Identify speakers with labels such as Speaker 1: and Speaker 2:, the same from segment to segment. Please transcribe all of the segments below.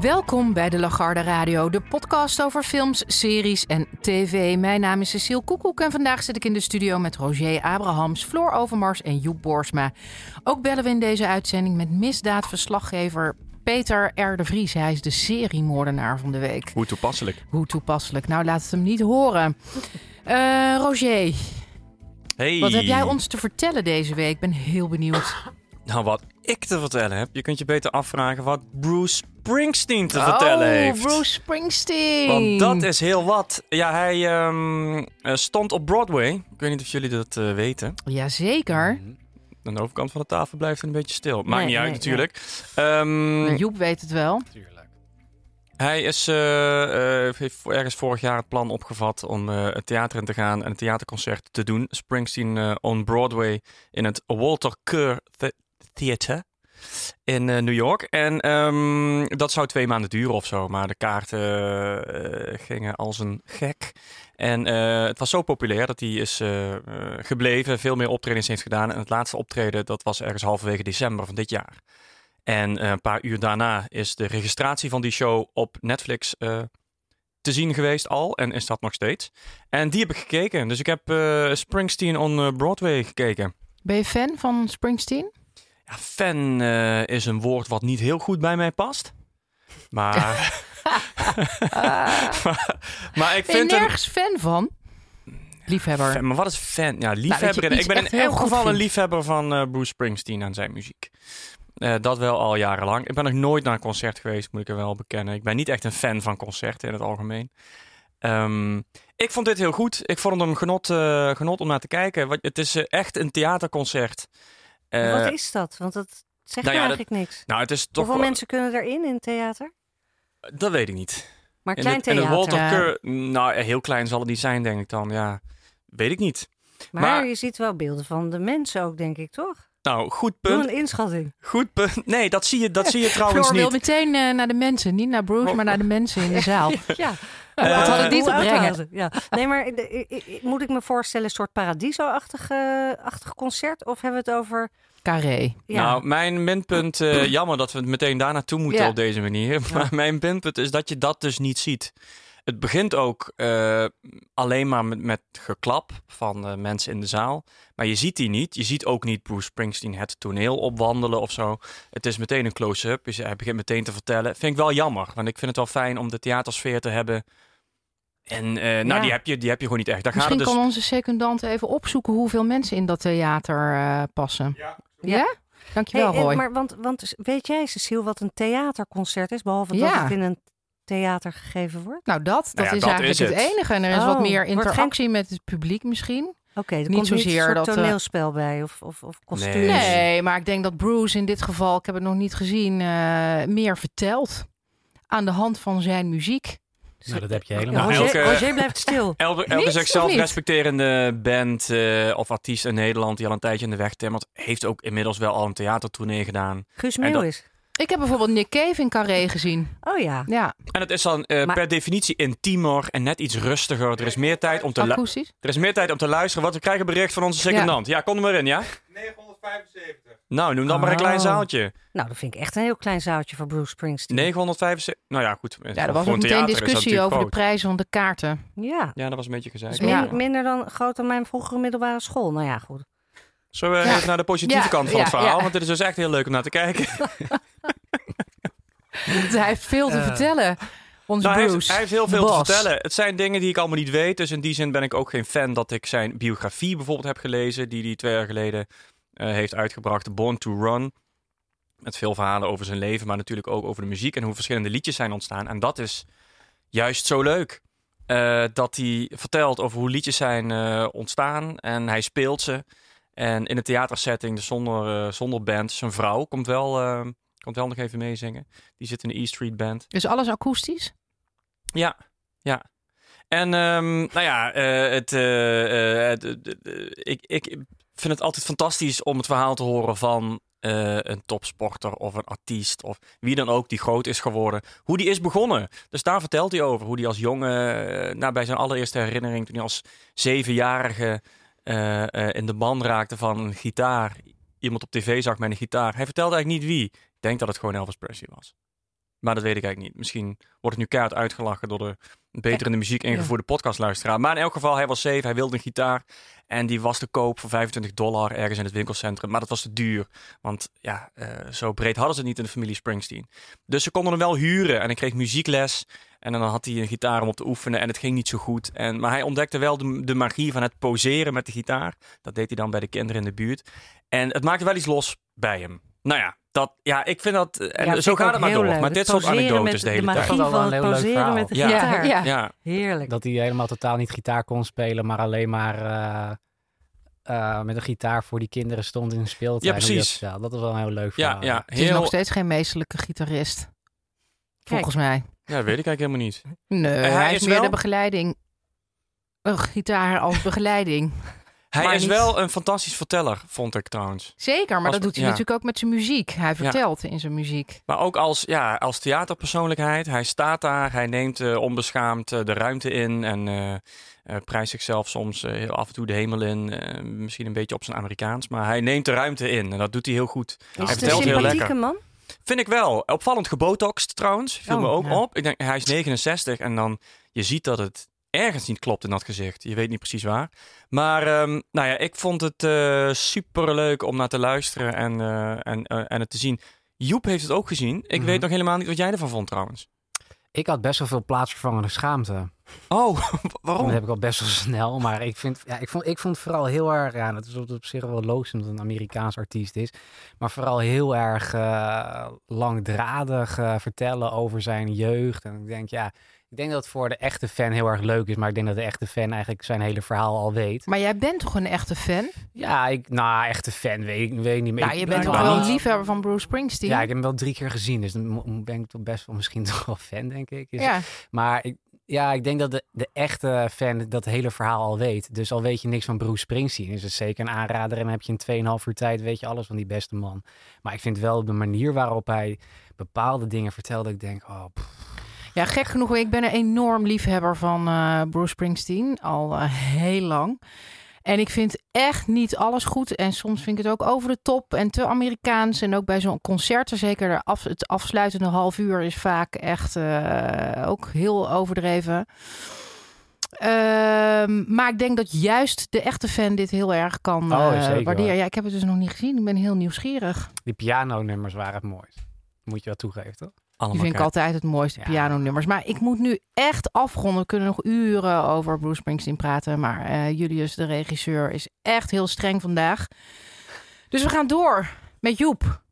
Speaker 1: Welkom bij de Lagarde Radio, de podcast over films, series en tv. Mijn naam is Cecile Koekoek en vandaag zit ik in de studio met Roger Abrahams, Floor Overmars en Joep Borsma. Ook bellen we in deze uitzending met misdaadverslaggever Peter R. de Vries. Hij is de seriemoordenaar van de week.
Speaker 2: Hoe toepasselijk.
Speaker 1: Hoe toepasselijk. Nou, laat het hem niet horen. Eh, Roger,
Speaker 2: Hey.
Speaker 1: wat heb jij ons te vertellen deze week? Ik ben heel benieuwd.
Speaker 2: Nou, wat ik te vertellen heb, je kunt je beter afvragen wat Bruce Springsteen te
Speaker 1: oh,
Speaker 2: vertellen heeft.
Speaker 1: Bruce Springsteen.
Speaker 2: Want dat is heel wat. Ja, hij ehm, eh, stond op Broadway. Ik weet niet of jullie dat eh, weten.
Speaker 1: Jazeker.
Speaker 2: Aan de overkant van de tafel blijft het een beetje stil. Maakt
Speaker 1: Nee,
Speaker 2: niet uit
Speaker 1: nee,
Speaker 2: natuurlijk. Ehm,
Speaker 1: Joep weet het wel.
Speaker 2: Hij is, eh, eh, heeft ergens vorig jaar het plan opgevat om eh, het theater in te gaan en een theaterconcert te doen. Springsteen on Broadway in het Walter Kerr Th- Theater in eh, New York. En ehm, dat zou twee maanden duren of zo, maar de kaarten eh, gingen als een gek. En eh, het was zo populair dat hij is gebleven, veel meer optredens heeft gedaan. En het laatste optreden, dat was ergens halverwege december van dit jaar. En een paar uur daarna is de registratie van die show op Netflix te zien geweest al. En is dat nog steeds. En die heb ik gekeken. Dus ik heb Springsteen on Broadway gekeken.
Speaker 1: Ben je fan van Springsteen?
Speaker 2: Ja, fan eh, is een woord wat niet heel goed bij mij past. Maar, maar, maar ik
Speaker 1: Ben
Speaker 2: vind hem...
Speaker 1: nergens fan van? Liefhebber.
Speaker 2: Fan, maar wat is fan? Ja, liefhebber.
Speaker 1: je
Speaker 2: ik ben in elk geval een liefhebber van eh, Bruce Springsteen en zijn muziek. Eh, dat wel al jarenlang. Ik ben nog nooit naar een concert geweest, moet ik er wel bekennen. Ik ben niet echt een fan van concerten in het algemeen. Ehm, ik vond dit heel goed. Ik vond hem genot, genot om naar te kijken. Want Het is echt een theaterconcert. Eh,
Speaker 3: Wat is dat? Want dat zegt
Speaker 2: nou ja,
Speaker 3: eigenlijk niks.
Speaker 2: Nou, het is toch
Speaker 3: Hoeveel
Speaker 2: wel-
Speaker 3: mensen kunnen erin in theater?
Speaker 2: Dat weet ik niet.
Speaker 3: Maar
Speaker 2: In
Speaker 3: klein
Speaker 2: in het
Speaker 3: theater.
Speaker 2: Walter. Kerr, nou, heel klein zal het niet zijn, denk ik dan. Ja, weet ik niet.
Speaker 3: maar,
Speaker 2: maar-
Speaker 3: je ziet wel beelden van de mensen ook, denk ik, toch?
Speaker 2: Nou, goed
Speaker 3: Doe
Speaker 2: punt.
Speaker 3: een inschatting.
Speaker 2: Goed punt. Nee, dat zie je, dat zie je trouwens
Speaker 1: Floor wil
Speaker 2: niet.
Speaker 1: meteen eh, naar de mensen. Niet naar Bruce, maar naar de mensen in de zaal.
Speaker 3: Ja,
Speaker 2: Eh,
Speaker 1: Wat had ik niet te brengen?
Speaker 3: waren ze? Ja. Nee, maar moet ik me voorstellen een soort paradiso-achtig eh, achtig concert? Of hebben we het over...
Speaker 1: Carré.
Speaker 3: Ja,
Speaker 2: Nou, mijn minpunt, eh, jammer dat we het meteen daar naartoe moeten
Speaker 1: Ja.
Speaker 2: op deze manier. Maar mijn minpunt is dat je dat dus niet ziet. Het begint ook eh, alleen maar met, met geklap van eh, mensen in de zaal. Maar je ziet die niet. Je ziet ook niet Bruce Springsteen het toneel opwandelen of zo. Het is meteen een close-up. Dus hij begint meteen te vertellen. Vind ik wel jammer. Want ik vind het wel fijn om de theatersfeer te hebben. En eh, nou,
Speaker 3: Ja.
Speaker 2: die, heb je, die heb je gewoon niet echt. Daar gaat
Speaker 1: Misschien
Speaker 2: het dus...
Speaker 1: kan onze secundant even opzoeken hoeveel mensen in dat theater eh, passen. Ja?
Speaker 3: Ja.
Speaker 1: Dankjewel,
Speaker 3: Hey, en- maar want, want weet jij, Cecile, wat een theaterconcert is? Behalve
Speaker 1: Ja.
Speaker 3: dat het in een theater gegeven wordt?
Speaker 1: Nou, dat, dat
Speaker 2: Nou ja,
Speaker 1: is
Speaker 2: dat
Speaker 1: eigenlijk
Speaker 2: is
Speaker 1: het.
Speaker 2: het.
Speaker 1: enige. En er is
Speaker 3: Oh,
Speaker 1: wat meer
Speaker 3: wordt geen-
Speaker 1: interactie met het publiek misschien.
Speaker 3: Oké, er
Speaker 1: Niet
Speaker 3: komt niet
Speaker 1: zozeer
Speaker 3: een soort
Speaker 1: dat, eh,
Speaker 3: toneelspel bij of, of, of kostuums.
Speaker 2: Nee.
Speaker 1: Nee, maar ik denk dat Bruce in dit geval, ik heb het nog niet gezien, eh, meer vertelt. Aan de hand van zijn muziek.
Speaker 4: Nou, dat heb je
Speaker 3: Ja,
Speaker 4: helemaal.
Speaker 3: Roger,
Speaker 2: elke-
Speaker 3: Roger blijft stil.
Speaker 2: Elke, elke
Speaker 1: Niet, of
Speaker 2: zichzelf
Speaker 1: niet?
Speaker 2: respecterende band eh, of artiest in Nederland die al een tijdje in de weg timmert, heeft ook inmiddels wel al een theatertournee gedaan.
Speaker 3: Guus Meeuwis.
Speaker 1: Ik heb bijvoorbeeld Nick Cave in Carré gezien.
Speaker 3: Oh ja.
Speaker 1: Ja,
Speaker 2: En het is dan eh,
Speaker 3: Maar-
Speaker 2: per definitie intiemer en net iets rustiger. Er is meer tijd om te, lu-
Speaker 1: akoestisch.
Speaker 2: er is meer tijd om te luisteren. Wat we krijgen bericht van onze secondant. Ja, kom er maar in, ja?
Speaker 5: 975.
Speaker 2: Nou, noem dan maar een klein
Speaker 3: Oh.
Speaker 2: zaaltje.
Speaker 3: Nou, dat vind ik echt een heel klein zaaltje voor Bruce Springsteen.
Speaker 2: 975. Nou ja, goed.
Speaker 1: Ja, er was ook
Speaker 2: een
Speaker 1: meteen discussie over de prijzen van de kaarten.
Speaker 3: Ja.
Speaker 2: Ja, dat was een beetje gezegd.
Speaker 3: Dus min-
Speaker 1: Ja.
Speaker 3: minder dan groot dan mijn vroegere middelbare school. Nou ja, goed.
Speaker 2: Zullen we
Speaker 1: Ja.
Speaker 2: even naar de positieve
Speaker 1: Ja,
Speaker 2: kant van
Speaker 1: ja,
Speaker 2: het verhaal?
Speaker 1: ja.
Speaker 2: Want dit is dus echt heel leuk om naar te kijken.
Speaker 1: Hij heeft veel te
Speaker 4: Eh.
Speaker 1: vertellen. Onze
Speaker 2: Nou, hij,
Speaker 1: Bruce.
Speaker 2: heeft, hij heeft heel veel te vertellen. Het zijn dingen die ik allemaal niet weet. Dus in die zin ben ik ook geen fan dat ik zijn biografie bijvoorbeeld heb gelezen. Die hij twee jaar geleden eh, heeft uitgebracht. Born to Run. Met veel verhalen over zijn leven. Maar natuurlijk ook over de muziek. En hoe verschillende liedjes zijn ontstaan. En dat is juist zo leuk. Eh, dat hij vertelt over hoe liedjes zijn ontstaan. En hij speelt ze. En in een theatersetting, dus zonder, zonder band. Zijn vrouw komt wel, eh, komt wel nog even meezingen. Die zit in de E Street Band.
Speaker 1: Dus alles akoestisch?
Speaker 2: Ja, ja. En ehm, nou ja, eh, het, eh, eh, het- het- het- ik, ik, vind het altijd fantastisch om het verhaal te horen van een topsporter of een artiest of wie dan ook die groot is geworden. Hoe die is begonnen. Dus daar vertelt hij over hoe hij als jongen, nou, bij zijn allereerste herinnering, toen hij als zevenjarige in de ban raakte van een gitaar. Iemand op tv zag met een gitaar. Hij vertelde eigenlijk niet wie. Ik denk dat het gewoon Elvis Presley was. Maar dat weet ik eigenlijk niet. Misschien wordt het nu keihard uitgelachen door de beter in de muziek ingevoerde podcastluisteraar. Maar in elk geval, hij was zeven, hij wilde een gitaar. En die was te koop voor 25 dollar ergens in het winkelcentrum. Maar dat was te duur. Want ja, eh, zo breed hadden ze het niet in de familie Springsteen. Dus ze konden hem wel huren. En ik kreeg muziekles. En dan had hij een gitaar om op te oefenen. En het ging niet zo goed. En, maar hij ontdekte wel de, de magie van het poseren met de gitaar. Dat deed hij dan bij de kinderen in de buurt. En het maakte wel iets los bij hem. Nou ja, dat, ja ik vind dat... En
Speaker 3: Ja, vind
Speaker 2: zo gaat het maar door.
Speaker 3: leuk.
Speaker 2: Maar
Speaker 3: Het
Speaker 2: dit soort anekdotes
Speaker 3: met
Speaker 2: de hele
Speaker 3: de
Speaker 2: tijd.
Speaker 3: magie
Speaker 4: Dat is wel
Speaker 3: van
Speaker 4: een
Speaker 3: het
Speaker 4: heel leuk
Speaker 3: poseren
Speaker 4: verhaal.
Speaker 3: met de
Speaker 2: Ja.
Speaker 3: gitaar.
Speaker 1: Ja.
Speaker 2: Ja,
Speaker 3: Heerlijk.
Speaker 4: Dat hij helemaal totaal niet gitaar kon spelen, maar alleen maar eh, eh, met een gitaar voor die kinderen stond in een speeltuin.
Speaker 2: Ja, precies.
Speaker 4: Dat, dat was wel een heel leuk
Speaker 2: ja,
Speaker 4: verhaal.
Speaker 2: ja,
Speaker 1: Het is nog steeds geen meestelijke gitarist. Volgens mij.
Speaker 2: Ja, weet ik eigenlijk helemaal niet.
Speaker 1: Nee,
Speaker 2: hij
Speaker 1: hij,
Speaker 2: is
Speaker 1: is meer
Speaker 2: wel-
Speaker 1: de begeleiding. Een gitaar als begeleiding.
Speaker 2: Hij
Speaker 1: Maar
Speaker 2: is
Speaker 1: niet-
Speaker 2: wel een fantastisch verteller, vond ik trouwens.
Speaker 1: Zeker, maar
Speaker 2: Als-
Speaker 1: dat doet hij
Speaker 2: ja.
Speaker 1: natuurlijk ook met zijn muziek. Hij vertelt in zijn muziek.
Speaker 2: Maar ook als, ja, als theaterpersoonlijkheid. Hij staat daar, hij neemt eh, onbeschaamd eh, de ruimte in en eh, prijst zichzelf soms heel af en toe de hemel in. misschien een beetje op zijn Amerikaans, maar hij neemt de ruimte in en dat doet hij heel goed.
Speaker 3: Is
Speaker 2: hij vertelt heel lekker.
Speaker 3: man?
Speaker 2: Vind ik wel. Opvallend gebotoxed trouwens, viel
Speaker 3: Oh,
Speaker 2: me ook op. Ik denk, hij is 69 en dan, je ziet dat het ergens niet klopt in dat gezicht. Je weet niet precies waar. Maar ehm, nou ja, ik vond het eh super leuk om naar te luisteren en, eh, en, eh, en het te zien. Joep heeft het ook gezien. Ik
Speaker 4: Mhm.
Speaker 2: weet nog helemaal niet wat jij ervan vond trouwens.
Speaker 4: Ik had best wel veel plaatsvervangende schaamte.
Speaker 2: Oh,
Speaker 4: Dat
Speaker 2: waarom?
Speaker 4: heb ik al best wel snel. Maar ik, vind, ja, ik, vond, ik vond vooral heel erg... Ja, dat is op, zich wel logisch omdat het een Amerikaans artiest is. Maar vooral heel erg langdradig vertellen over zijn jeugd. En ik denk, ja... Ik denk dat het voor de echte fan heel erg leuk is. Maar ik denk dat de echte fan eigenlijk zijn hele verhaal al weet.
Speaker 1: Maar jij bent toch een echte fan?
Speaker 4: Ja, ik, nou, echte fan weet ik, weet niet meer.
Speaker 1: Nou, je bent toch wel een liefhebber van Bruce Springsteen?
Speaker 4: Ja, ik heb hem wel drie keer gezien. Dus dan ben ik toch best wel misschien toch wel fan, denk ik. Is-
Speaker 1: Ja.
Speaker 4: Maar ik, ja, ik denk dat de, de echte fan dat hele verhaal al weet. Dus al weet je niks van Bruce Springsteen, is het zeker een aanrader. En heb je in 2,5 uur tijd, weet je alles van die beste man. Maar ik vind wel de manier waarop hij bepaalde dingen vertelde. Ik denk, oh, pff,
Speaker 1: Ja, gek genoeg. Ik ben een enorm liefhebber van eh, Bruce Springsteen. Al eh, heel lang. En ik vind echt niet alles goed. En soms vind ik het ook over de top en te Amerikaans. En ook bij zo'n concerten, zeker de af, het afsluitende half uur, is vaak echt eh, ook heel overdreven. Ehm, maar ik denk dat juist de echte fan dit heel erg kan
Speaker 4: Oh, zeker
Speaker 1: waarderen. Ja, ik heb het dus nog niet gezien. Ik ben heel nieuwsgierig.
Speaker 4: die pianonummers waren het mooist. Moet je wel toegeven, toch?
Speaker 1: Die
Speaker 2: Allemaal
Speaker 1: vind ik altijd het mooiste
Speaker 4: Ja.
Speaker 1: pianonummers. Maar ik moet nu echt afronden. We kunnen nog uren over Bruce Springsteen praten. Maar eh, Julius, de regisseur, is echt heel streng vandaag. Dus we gaan door met Joep.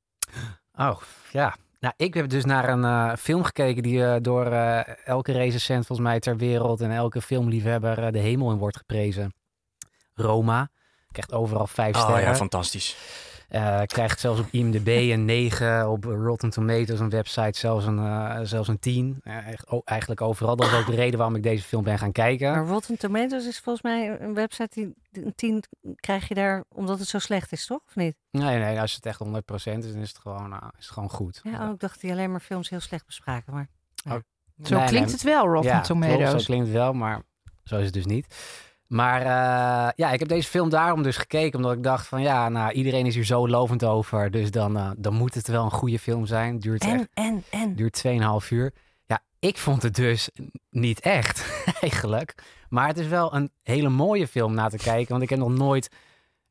Speaker 4: Oh, ja. Nou, ik heb dus naar een eh, film gekeken die eh, door eh, elke recensent volgens mij ter wereld en elke filmliefhebber de hemel in wordt geprezen. Roma. Krijgt overal vijf
Speaker 2: Oh
Speaker 4: sterren.
Speaker 2: ja, fantastisch.
Speaker 4: Eh, krijgt zelfs op IMDb een 9, op Rotten Tomatoes, een website, zelfs een, eh, zelfs een 10. Eh, echt, o- eigenlijk overal. Dat is ook de reden waarom ik deze film ben gaan kijken.
Speaker 3: Maar Rotten Tomatoes is volgens mij een website die een 10 krijg je daar omdat het zo slecht is, toch? Of niet?
Speaker 4: Nee, nee, als het echt 100% is, dan is het gewoon, eh, is het gewoon goed.
Speaker 3: Ja, oh, ik dacht die alleen maar films heel slecht bespraken. Maar
Speaker 1: Zo
Speaker 4: Nee,
Speaker 1: klinkt
Speaker 4: nee.
Speaker 1: het wel, Rotten
Speaker 4: ja,
Speaker 1: Tomatoes.
Speaker 4: klopt, zo klinkt het wel, maar zo is het dus niet. Maar eh, ja, ik heb deze film daarom dus gekeken, omdat ik dacht van ja, nou, iedereen is hier zo lovend over, dus dan, eh, dan moet het wel een goede film zijn. Duurt echt
Speaker 3: en, en, en.
Speaker 4: duurt 2,5 uur. Ja, ik vond het dus niet echt, eigenlijk. Maar het is wel een hele mooie film na te kijken. Want ik heb nog nooit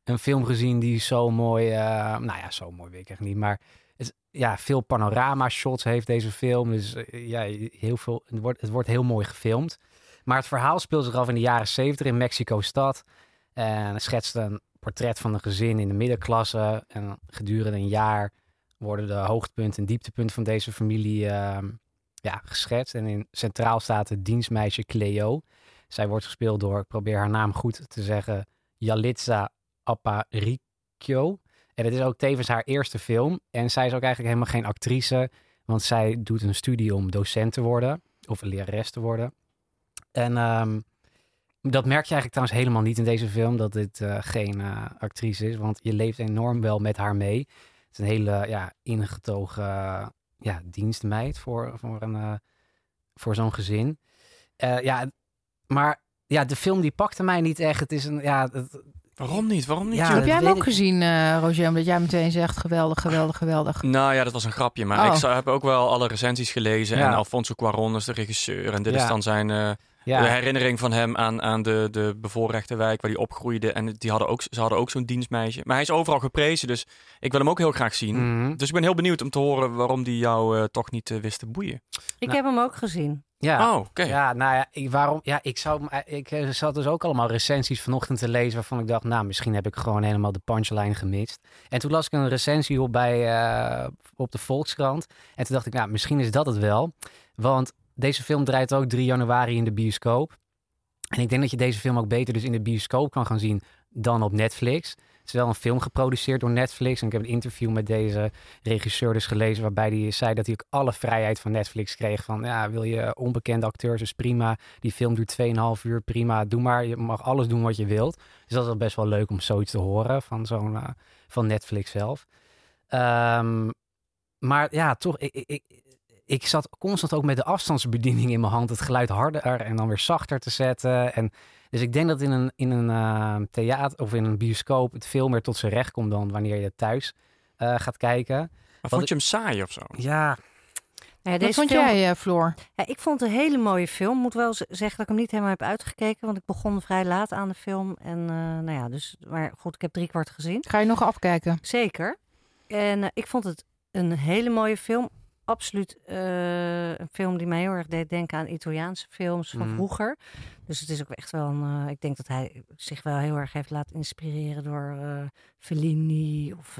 Speaker 4: een film gezien die zo mooi... eh, nou ja, zo mooi weet ik echt niet. Maar het, ja, veel panorama-shots heeft deze film. Dus ja, heel veel, het, wordt, het wordt heel mooi gefilmd. Maar het verhaal speelt zich af in de jaren 70 in Mexico-stad. En het schetst een portret van een gezin in de middenklasse. En gedurende een jaar worden de hoogtepunten en dieptepunten van deze familie ehm, ja, geschetst. En in centraal staat het dienstmeisje Cleo. Zij wordt gespeeld door, ik probeer haar naam goed te zeggen, Yalitza Aparicio. En het is ook tevens haar eerste film. En zij is ook eigenlijk helemaal geen actrice, want zij doet een studie om docent te worden of een lerares te worden. En ehm, Dat merk je eigenlijk trouwens helemaal niet in deze film, dat dit eh, geen eh, actrice is. Want je leeft enorm wel met haar mee. Het is een hele ja, ingetogen ja, dienstmeid voor, voor, een, eh, voor zo'n gezin. Eh, ja, maar ja, de film die pakte mij niet echt. Het is een, ja, het-
Speaker 2: Waarom niet? Waarom niet?
Speaker 4: Ja?
Speaker 1: Heb jij hem ook
Speaker 4: ik-
Speaker 1: gezien, eh Roger? Omdat jij meteen zegt geweldig, geweldig, geweldig.
Speaker 2: Nou ja, dat was een grapje. Maar
Speaker 1: Oh.
Speaker 2: ik zou- heb ook wel alle recensies gelezen.
Speaker 4: Ja.
Speaker 2: En Alfonso Cuarón is de regisseur. En dit
Speaker 4: Ja.
Speaker 2: is dan zijn eh,
Speaker 4: ja,
Speaker 2: de herinnering van hem aan, aan de, de bevoorrechte wijk waar hij opgroeide. En die hadden ook, ze hadden ook zo'n dienstmeisje. Maar hij is overal geprezen, dus ik wil hem ook heel graag zien.
Speaker 4: Mhm.
Speaker 2: Dus ik ben heel benieuwd om te horen waarom die jou eh, toch niet eh, wist te boeien.
Speaker 3: Ik
Speaker 4: Nou.
Speaker 3: heb hem ook gezien.
Speaker 4: ja.
Speaker 2: Oh, oké.
Speaker 4: Ja, nou ja, ik, waarom? Ja, ik, zou, hem- ik eh, zat dus ook allemaal recensies vanochtend te lezen waarvan ik dacht, nou, misschien heb ik gewoon helemaal de punchline gemist. En toen las ik een recensie op bij eh, op de Volkskrant en toen dacht ik, nou, misschien is dat het wel, want deze film draait ook 3 januari in de bioscoop. En ik denk dat je deze film ook beter dus in de bioscoop kan gaan zien dan op Netflix. Het is wel een film geproduceerd door Netflix. En ik heb een interview met deze regisseur dus gelezen... waarbij hij zei dat hij ook alle vrijheid van Netflix kreeg. Van, ja, wil je onbekende acteurs, is prima. Die film duurt 2,5 uur, prima. Doe maar, je mag alles doen wat je wilt. Dus dat is wel best wel leuk om zoiets te horen van, zo'n, eh, van Netflix zelf. Ehm, maar ja, toch, ik, ik, ik, zat constant ook met de afstandsbediening in mijn hand... het geluid harder en dan weer zachter te zetten. En dus ik denk dat in een, in een eh, theater of in een bioscoop het veel meer tot zijn recht komt dan wanneer je thuis eh, gaat kijken.
Speaker 2: Maar vond je hem saai of zo?
Speaker 4: Ja,
Speaker 3: Nou ja,
Speaker 1: Wat vond
Speaker 3: film-
Speaker 1: jij, eh, Floor?
Speaker 3: Ja, ik vond het een hele mooie film. Moet wel zeggen dat ik hem niet helemaal heb uitgekeken. Want ik begon vrij laat aan de film. En eh, nou ja, dus, maar goed, ik heb drie kwart gezien.
Speaker 1: Ga je nog afkijken?
Speaker 3: Zeker. En ik vond het een hele mooie film. Absoluut eh, een film die mij heel erg deed denken aan Italiaanse films van
Speaker 4: Mhm.
Speaker 3: vroeger. Dus het is ook echt wel een... eh, ik denk dat hij zich wel heel erg heeft laten inspireren door eh, Fellini of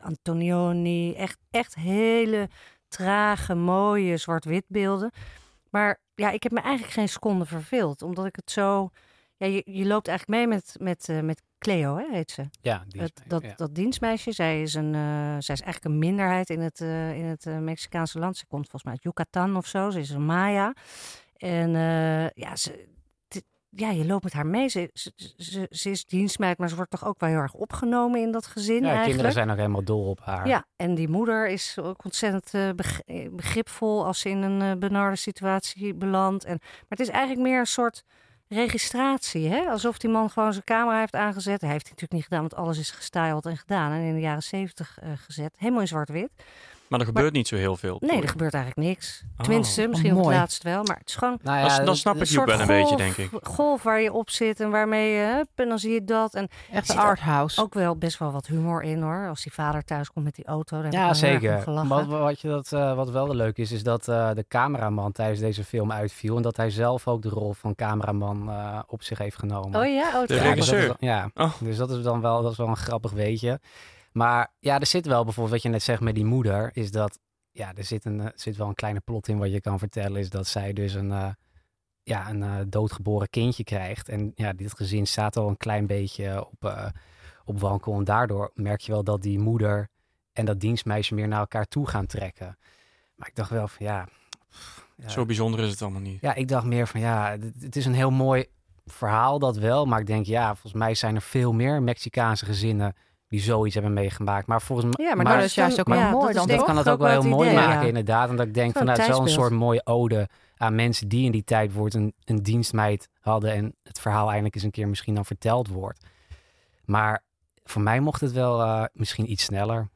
Speaker 3: Antonioni. Echt, echt hele trage, mooie zwart-wit beelden. Maar ja, ik heb me eigenlijk geen seconde verveeld. Omdat ik het zo... Ja, je, je loopt eigenlijk mee met, met, met Cleo, hè, heet ze.
Speaker 4: ja,
Speaker 3: Het, dat,
Speaker 4: ja.
Speaker 3: dat dienstmeisje, zij is, een, eh, zij is eigenlijk een minderheid in het, eh, in het eh, Mexicaanse land. Ze komt volgens mij uit Yucatan of zo. Ze is een Maya. En ja, ze, ja, je loopt met haar mee. Ze, ze, ze, ze is dienstmeid, maar ze wordt toch ook wel heel erg opgenomen in dat gezin
Speaker 4: Ja,
Speaker 3: eigenlijk.
Speaker 4: kinderen zijn ook helemaal dol op haar.
Speaker 3: Ja, en die moeder is ook ontzettend beg- begripvol als ze in een benarde situatie belandt. En, maar het is eigenlijk meer een soort registratie. Hè? Alsof die man gewoon zijn camera heeft aangezet. Hij heeft het natuurlijk niet gedaan, want alles is gestyled en gedaan. En in de jaren zeventig eh, gezet. Helemaal in zwart-wit.
Speaker 2: Maar er gebeurt niet zo heel veel.
Speaker 3: Nee, er gebeurt eigenlijk niks.
Speaker 2: Oh,
Speaker 3: Tenminste, misschien op het
Speaker 1: mooi.
Speaker 3: laatst wel. Maar het is gewoon
Speaker 4: Nou
Speaker 2: Dan,
Speaker 4: ja,
Speaker 2: dan snap ik
Speaker 3: soort
Speaker 2: wel een beetje, denk ik.
Speaker 3: golf waar je op zit en waarmee je... Hup, en dan zie je dat. En
Speaker 1: Echt een
Speaker 3: ook-
Speaker 1: arthouse.
Speaker 3: ook wel best wel wat humor in hoor. Als die vader thuis komt met die auto. Ik
Speaker 4: Ja, zeker. Wat, wat, je dat, eh, wat wel leuk is, is dat eh, de cameraman tijdens deze film uitviel. En dat hij zelf ook de rol van cameraman eh, op zich heeft genomen.
Speaker 3: Oh ja? Oh,
Speaker 2: De
Speaker 4: Ja, dus dat
Speaker 2: regisseur?
Speaker 4: dan- ja,
Speaker 2: Oh.
Speaker 4: dus dat is dan wel, dat is wel een grappig weetje. Maar ja, er zit wel bijvoorbeeld, wat je net zegt met die moeder, is dat, ja, er zit, een, eh, zit wel een kleine plot in wat je kan vertellen, is dat zij dus een, eh, ja, een eh, doodgeboren kindje krijgt. En ja, dit gezin staat al een klein beetje op, op wankel. En daardoor merk je wel dat die moeder en dat dienstmeisje meer naar elkaar toe gaan trekken. Maar ik dacht wel van ja...
Speaker 2: Zo bijzonder is het allemaal niet.
Speaker 4: ja, ik dacht meer van ja, het is een heel mooi verhaal dat wel. Maar ik denk ja, volgens mij zijn er veel meer Mexicaanse gezinnen die zoiets hebben meegemaakt. Maar volgens mij
Speaker 3: Ja, maar,
Speaker 1: Maar
Speaker 3: dat
Speaker 1: is juist ook wel
Speaker 3: ja,
Speaker 1: mooi
Speaker 3: dat
Speaker 1: dan
Speaker 4: kan het ook wel heel mooi
Speaker 3: idee,
Speaker 4: maken
Speaker 3: ja.
Speaker 4: inderdaad. En dat ik denk
Speaker 3: Zo'n
Speaker 4: van nou, het is wel een
Speaker 3: tijdsbeeld.
Speaker 4: soort mooie ode aan mensen die in die tijd wordt een, een dienstmeid hadden. En het verhaal eindelijk eens een keer misschien dan verteld wordt. Maar voor mij mocht het wel eh, misschien iets sneller.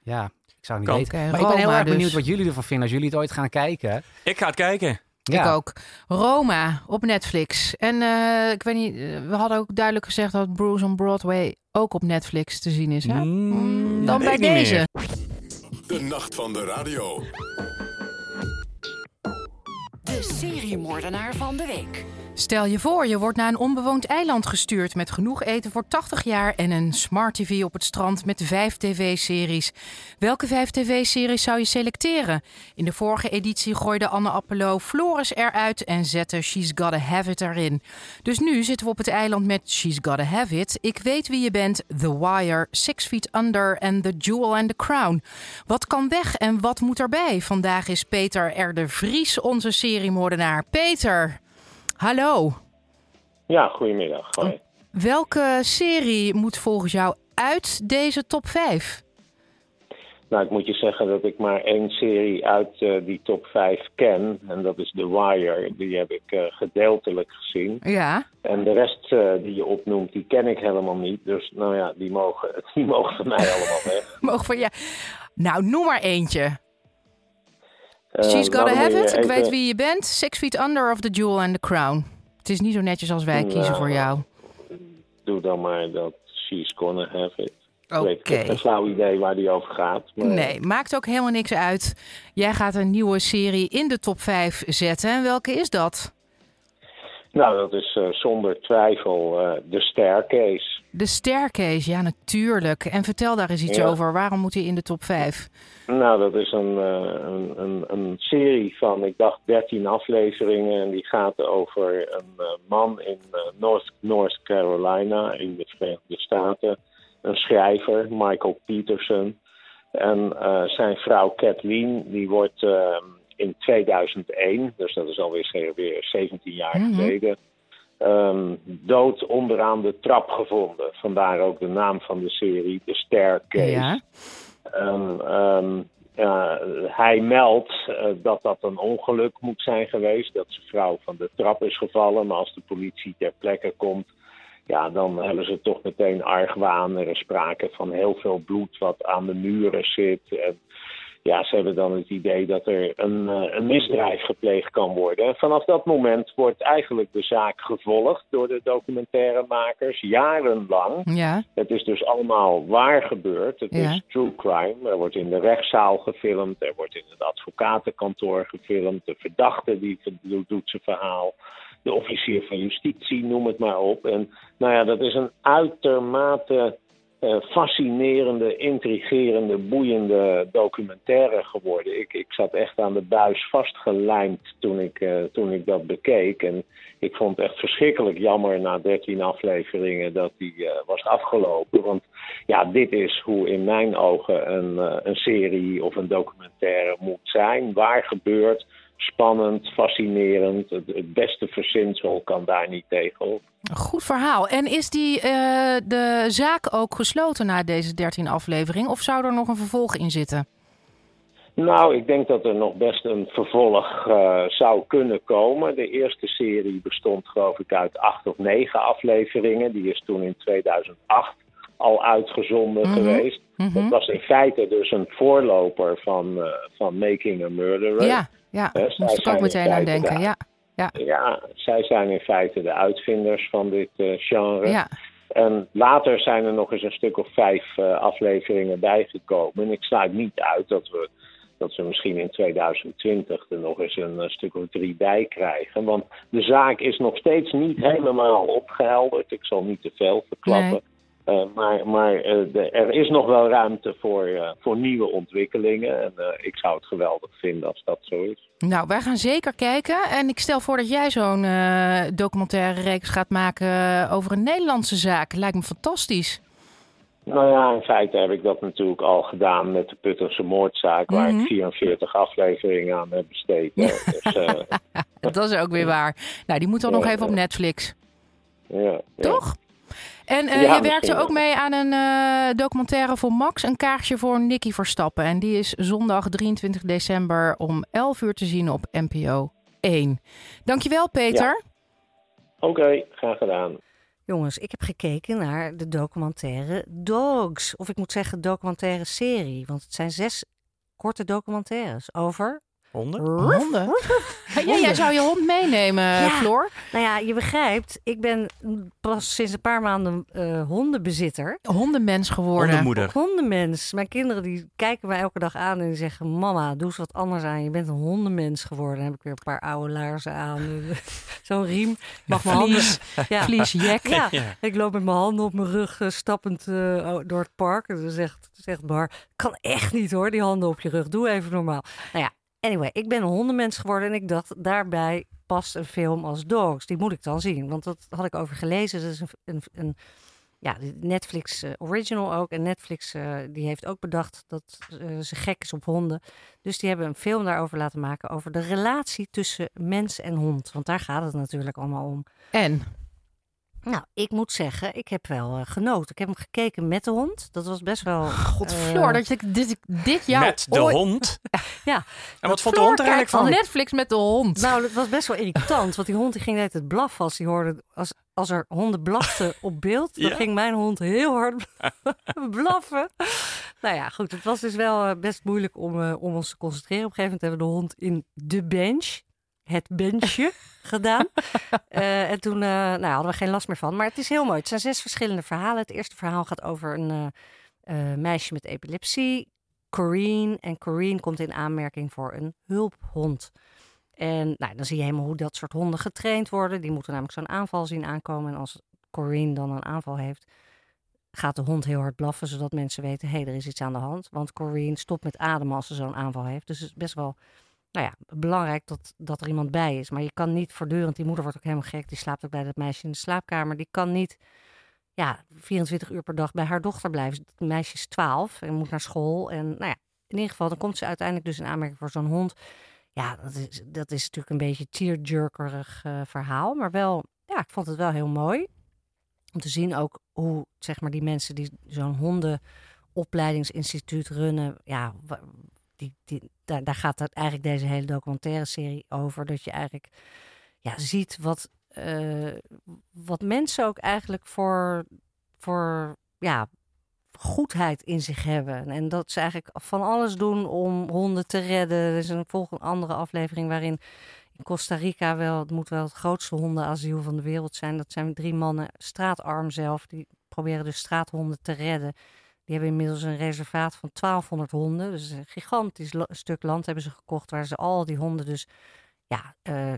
Speaker 4: Ja, ik zou het niet
Speaker 2: Kan.
Speaker 4: weten. Maar ik ben heel erg benieuwd
Speaker 1: dus.
Speaker 4: wat jullie ervan vinden als jullie het ooit gaan kijken.
Speaker 2: Ik ga het kijken.
Speaker 4: Ja.
Speaker 1: Ik ook. Roma op Netflix. En eh, ik weet niet, eh, we hadden ook duidelijk gezegd dat Bruce on Broadway ook op Netflix te zien is. Hè?
Speaker 2: Mm,
Speaker 1: Mm, dan bij deze.
Speaker 6: De nacht van de radio.
Speaker 7: De seriemoordenaar van de week.
Speaker 1: Stel je voor, je wordt naar een onbewoond eiland gestuurd met genoeg eten voor 80 jaar en een smart TV op het strand met vijf tv-series. Welke vijf tv-series zou je selecteren? In de vorige editie gooide Anne Appelo Floris eruit en zette She's Gotta Have It erin. Dus nu zitten we op het eiland met She's Gotta Have It, Ik weet wie je bent, The Wire, Six Feet Under en The Jewel and the Crown. Wat kan weg en wat moet erbij? Vandaag is Peter R. Vries onze seriemoordenaar. Peter! Hallo.
Speaker 8: Ja, goedemiddag. Hoi.
Speaker 1: Welke serie moet volgens jou uit deze top 5?
Speaker 8: Nou, ik moet je zeggen dat ik maar één serie uit eh, die top 5 ken. En dat is The Wire. Die heb ik eh, gedeeltelijk gezien.
Speaker 1: Ja.
Speaker 8: En de rest eh, die je opnoemt, die ken ik helemaal niet. Dus nou ja, die mogen, die mogen van mij allemaal weg.
Speaker 1: Mogen van ja. Nou, noem maar eentje. She's
Speaker 8: nou,
Speaker 1: Gotta Have It. Ik weet wie je bent. Six Feet Under of The Jewel and the Crown. Het is niet zo netjes als wij kiezen
Speaker 8: Nou,
Speaker 1: voor jou.
Speaker 8: Doe dan maar dat She's Gonna Have It.
Speaker 1: Oké.
Speaker 8: Ik heb geen flauw idee waar die over gaat. Maar
Speaker 1: Nee, maakt ook helemaal niks uit. Jij gaat een nieuwe serie in de top 5 zetten. En welke is dat?
Speaker 8: Nou, dat is eh, zonder twijfel eh, de Staircase.
Speaker 1: De Staircase, ja natuurlijk. En vertel daar eens iets
Speaker 8: Ja.
Speaker 1: over. Waarom moet hij in de top 5?
Speaker 8: Nou, dat is een, eh, een, een, een serie van, ik dacht, 13 afleveringen. En die gaat over een eh, man in eh, North, North Carolina in de Verenigde Staten. Een schrijver, Michael Peterson. En zijn vrouw Kathleen, die wordt eh, in 2001, dus dat is alweer weer 17 jaar
Speaker 1: Mhm.
Speaker 8: geleden, ehm, dood onderaan de trap gevonden. Vandaar ook de naam van de serie, de Staircase.
Speaker 1: Ja.
Speaker 8: Ehm, ja, hij meldt eh, dat dat een ongeluk moet zijn geweest. Dat zijn vrouw van de trap is gevallen. Maar als de politie ter plekke komt, ja, dan hebben ze toch meteen argwaan. Er is sprake van heel veel bloed wat aan de muren zit. En ja, ze hebben dan het idee dat er een, eh, een misdrijf gepleegd kan worden. En vanaf dat moment wordt eigenlijk de zaak gevolgd door de documentairemakers, jarenlang.
Speaker 1: Ja.
Speaker 8: Het is dus allemaal waar gebeurd. Het
Speaker 1: Ja.
Speaker 8: is true crime. Er wordt in de rechtszaal gefilmd. Er wordt in het advocatenkantoor gefilmd. De verdachte die doet zijn verhaal. De officier van justitie, noem het maar op. En nou ja, dat is een uitermate eh, fascinerende, intrigerende, boeiende documentaire geworden. Ik, ik zat echt aan de buis vastgelijmd toen ik, eh, toen ik dat bekeek. En ik vond het echt verschrikkelijk jammer na 13 afleveringen dat die eh, was afgelopen. Want ja, dit is hoe in mijn ogen een, een serie of een documentaire moet zijn. Waar gebeurt, spannend, fascinerend. Het, het beste verzinsel kan daar niet tegenop.
Speaker 1: Een goed verhaal. En is die, eh, de zaak ook gesloten na deze 13 aflevering? Of zou er nog een vervolg in zitten?
Speaker 8: Nou, ik denk dat er nog best een vervolg eh, zou kunnen komen. De eerste serie bestond geloof ik uit acht of negen afleveringen. Die is toen in 2008 al uitgezonden
Speaker 1: Mhm.
Speaker 8: geweest.
Speaker 1: Mhm.
Speaker 8: Dat was in feite dus een voorloper van, eh, van Making a Murderer.
Speaker 1: Ja, ja.
Speaker 8: Hè,
Speaker 1: moest ik ook meteen aan denken.
Speaker 8: de-
Speaker 1: Ja, ja,
Speaker 8: Ja, zij zijn in feite de uitvinders van dit eh, genre.
Speaker 1: ja.
Speaker 8: En later zijn er nog eens een stuk of vijf eh, afleveringen bijgekomen. En ik sluit niet uit dat we, dat we misschien in 2020 er nog eens een, stuk of drie bij krijgen. Want de zaak is nog steeds niet helemaal opgehelderd. Ik zal niet te veel verklappen.
Speaker 1: Nee.
Speaker 8: Eh, maar maar eh, de- er is nog wel ruimte voor, eh, voor nieuwe ontwikkelingen. En ik zou het geweldig vinden als dat zo is.
Speaker 1: Nou, wij gaan zeker kijken. En ik stel voor dat jij zo'n documentaire reeks gaat maken over een Nederlandse zaak. Lijkt me fantastisch.
Speaker 8: Nou ja, in feite heb ik dat natuurlijk al gedaan met de Putterse moordzaak, waar
Speaker 1: Mhm.
Speaker 8: ik 44 afleveringen aan heb besteed. dus,
Speaker 1: Dat is ook weer waar. Nou, die moet dan nog even op. Netflix.
Speaker 8: ja, ja.
Speaker 1: En eh,
Speaker 8: Ja,
Speaker 1: je werkte ook
Speaker 8: wel.
Speaker 1: mee aan een eh, documentaire voor Max, een kaartje voor Nicky Verstappen. En die is zondag 23 december om 11 uur te zien op NPO 1. Dankjewel, Peter.
Speaker 8: Oké, graag gedaan.
Speaker 3: Jongens, ik heb gekeken naar de documentaire Dogs. Of ik moet zeggen documentaire serie. Want het zijn zes korte documentaires over...
Speaker 2: Honden?
Speaker 1: Honden. Ja, jij zou je hond meenemen,
Speaker 3: Ja.
Speaker 1: Floor.
Speaker 3: Nou ja, je begrijpt, ik ben pas sinds een paar maanden eh, hondenbezitter.
Speaker 1: Hondenmens geworden.
Speaker 2: Hondenmoeder.
Speaker 3: Hondenmens. Mijn kinderen die kijken mij elke dag aan en die zeggen... Mama, doe eens wat anders aan. Je bent een hondenmens geworden. Dan heb ik weer een paar oude laarzen aan. Zo'n riem. Ik Mag mijn handen... Ja.
Speaker 1: Vliesjek.
Speaker 3: Ja,
Speaker 2: Ja.
Speaker 3: ik loop met mijn handen op mijn rug eh, stappend eh, door het park. En dan zegt, zegt Bar, kan echt niet hoor, die handen op je rug. Doe even normaal. Nou ja, anyway, ik ben een hondenmens geworden en ik dacht, daarbij past een film als Dogs. Die moet ik dan zien, want dat had ik over gelezen. Dat is een, een, een ja, Netflix eh, original ook. En Netflix eh, die heeft ook bedacht dat eh, ze gek is op honden. Dus die hebben een film daarover laten maken over de relatie tussen mens en hond. Want daar gaat het natuurlijk allemaal om.
Speaker 1: En?
Speaker 3: Nou, ik moet zeggen, ik heb wel eh, genoten. Ik heb hem gekeken met de hond. Dat was best wel...
Speaker 1: God,
Speaker 3: eh,
Speaker 1: dat ik dit, dit jaar
Speaker 2: Met de
Speaker 1: ooit-
Speaker 2: hond.
Speaker 3: Ja.
Speaker 2: En wat vond de hond er eigenlijk
Speaker 1: van
Speaker 2: van?
Speaker 1: Netflix met de hond.
Speaker 3: Nou, dat was best wel irritant. Want die hond die ging net het blaffen als hij hoorde... Als, als er honden blaften op beeld, dan
Speaker 2: Ja.
Speaker 3: ging mijn hond heel hard blaffen. Nou ja, goed. Het was dus wel eh, best moeilijk om, om ons te concentreren. Op een gegeven moment hebben we de hond in de bench, het benchje, gedaan. Eh, en toen eh, nou, hadden we geen last meer van. Maar het is heel mooi. Het zijn zes verschillende verhalen. Het eerste verhaal gaat over een eh, meisje met epilepsie, Corrine. En Corrine komt in aanmerking voor een hulphond. En nou, dan zie je helemaal hoe dat soort honden getraind worden. Die moeten namelijk zo'n aanval zien aankomen. En als Corrine dan een aanval heeft, gaat de hond heel hard blaffen, zodat mensen weten, hé, hey, er is iets aan de hand. Want Corrine stopt met ademen als ze zo'n aanval heeft. Dus het is best wel nou ja, belangrijk dat, dat er iemand bij is. Maar je kan niet voortdurend, die moeder wordt ook helemaal gek, die slaapt ook bij dat meisje in de slaapkamer. Die kan niet ja, 24 uur per dag bij haar dochter blijven. Het meisje is 12 en moet naar school. En nou ja, in ieder geval, dan komt ze uiteindelijk dus in aanmerking voor zo'n hond. Ja, dat is, dat is natuurlijk een beetje tearjerkerig eh, verhaal. Maar wel, ja, ik vond het wel heel mooi. Om te zien ook hoe, zeg maar, die mensen die zo'n hondenopleidingsinstituut runnen. Ja, die, daar, gaat eigenlijk deze hele documentaire serie over. Dat je eigenlijk ja, ziet wat, eh, wat mensen ook eigenlijk voor, voor ja, goedheid in zich hebben. En dat ze eigenlijk van alles doen om honden te redden. Er is een volgende andere aflevering waarin in Costa Rica wel, het moet wel het grootste hondenasiel van de wereld zijn. Dat zijn drie mannen, straatarm zelf, die proberen dus straathonden te redden. Die hebben inmiddels een reservaat van 1200 honden. Dus een gigantisch stuk land hebben ze gekocht waar ze al die honden dus ja, eh,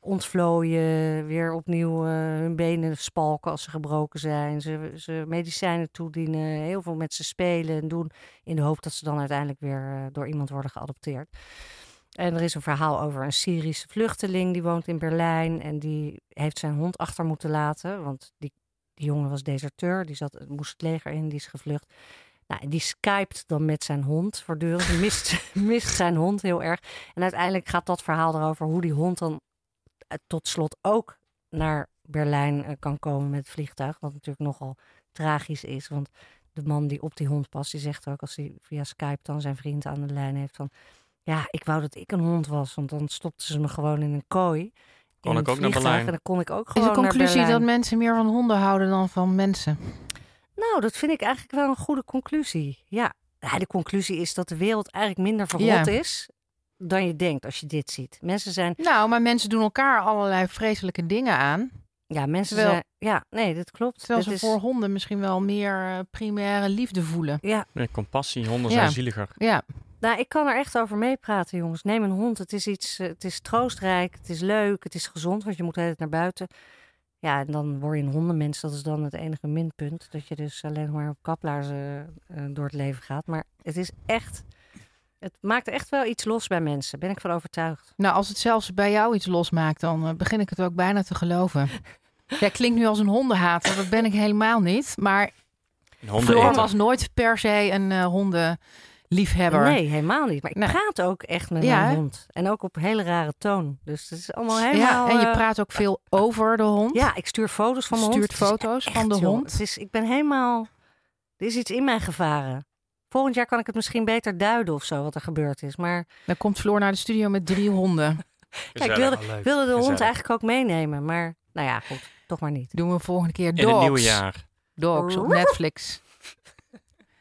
Speaker 3: ontvlooien, weer opnieuw eh, hun benen spalken als ze gebroken zijn. Ze, ze medicijnen toedienen, heel veel met ze spelen en doen in de hoop dat ze dan uiteindelijk weer door iemand worden geadopteerd. En er is een verhaal over een Syrische vluchteling die woont in Berlijn en die heeft zijn hond achter moeten laten, want die, die jongen was deserteur, die zat, moest het leger in, die is gevlucht. Nou, die skypt dan met zijn hond voortdurend. Die mist, mist zijn hond heel erg. En uiteindelijk gaat dat verhaal erover hoe die hond dan eh, tot slot ook naar Berlijn eh, kan komen met het vliegtuig. Wat natuurlijk nogal tragisch is. Want de man die op die hond past, die zegt ook als hij via Skype dan zijn vriend aan de lijn heeft van... Ja, ik wou dat ik een hond was, want dan stopten ze me gewoon in een kooi.
Speaker 2: Kon
Speaker 3: in
Speaker 2: ik ook naar Berlijn.
Speaker 3: En dan kon ik ook
Speaker 1: Is
Speaker 3: gewoon
Speaker 1: de conclusie
Speaker 3: naar
Speaker 1: dat mensen meer van honden houden dan van mensen?
Speaker 3: Nou, dat vind ik eigenlijk wel een goede conclusie. Ja, Ja, de conclusie is dat de wereld eigenlijk minder verrot
Speaker 1: Ja.
Speaker 3: is dan je denkt als je dit ziet. Mensen zijn,
Speaker 1: Nou, maar mensen doen elkaar allerlei vreselijke dingen aan.
Speaker 3: ja, mensen
Speaker 1: Terwijl-
Speaker 3: zijn, ja, nee, dat klopt.
Speaker 1: Terwijl
Speaker 3: Dit
Speaker 1: ze
Speaker 3: is-
Speaker 1: voor honden misschien wel meer eh, primaire liefde voelen.
Speaker 3: Ja,
Speaker 2: Nee, compassie, honden
Speaker 1: Ja.
Speaker 2: zijn zieliger.
Speaker 1: Ja,
Speaker 3: nou, ik kan er echt over meepraten, jongens. Neem een hond. Het is iets, eh, het is troostrijk, het is leuk, het is gezond, want je moet de hele tijd naar buiten. Ja, en dan word je een hondenmens. Dat is dan het enige minpunt. Dat je dus alleen maar op kaplaarzen eh, door het leven gaat. Maar het is echt, het maakt echt wel iets los bij mensen. Ben ik van overtuigd.
Speaker 1: nou als het zelfs bij jou iets losmaakt, dan eh, begin ik het ook bijna te geloven. Jij klinkt nu als een hondenhater, dat ben ik helemaal niet. Maar
Speaker 2: Honden
Speaker 1: Floor was nooit per se een eh, hondenliefhebber.
Speaker 3: Nee, helemaal niet. Maar ik
Speaker 1: Nee.
Speaker 3: praat ook echt met
Speaker 1: Ja,
Speaker 3: mijn hond. En ook op hele rare toon. Dus het is allemaal helemaal...
Speaker 1: Ja, en je
Speaker 3: eh,
Speaker 1: praat ook veel over de hond.
Speaker 3: Ja, ik stuur foto's van mijn
Speaker 1: Stuurt
Speaker 3: hond. Is
Speaker 1: foto's
Speaker 3: echt,
Speaker 1: van de hond.
Speaker 3: Het is, ik ben helemaal... Er is iets in mij gevaren. Volgend jaar kan ik het misschien beter duiden of zo, wat er gebeurd is. Maar
Speaker 1: Dan komt Floor naar de studio met drie honden.
Speaker 3: ja, ik wilde, wilde de hond
Speaker 2: Gezellig.
Speaker 3: eigenlijk ook meenemen. Maar nou ja, goed. Toch maar niet.
Speaker 1: Doen we volgende keer
Speaker 2: In
Speaker 1: dogs.
Speaker 2: het nieuwe jaar.
Speaker 1: Dogs op Netflix.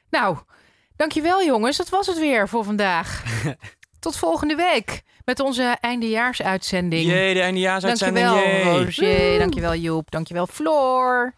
Speaker 1: nou, dankjewel jongens. Dat was het weer voor vandaag. Tot volgende week met onze eindejaarsuitzending.
Speaker 2: Jee, de eindejaarsuitzending.
Speaker 1: Dankjewel
Speaker 2: Jee.
Speaker 1: Roger, dankjewel Joep, dankjewel Floor.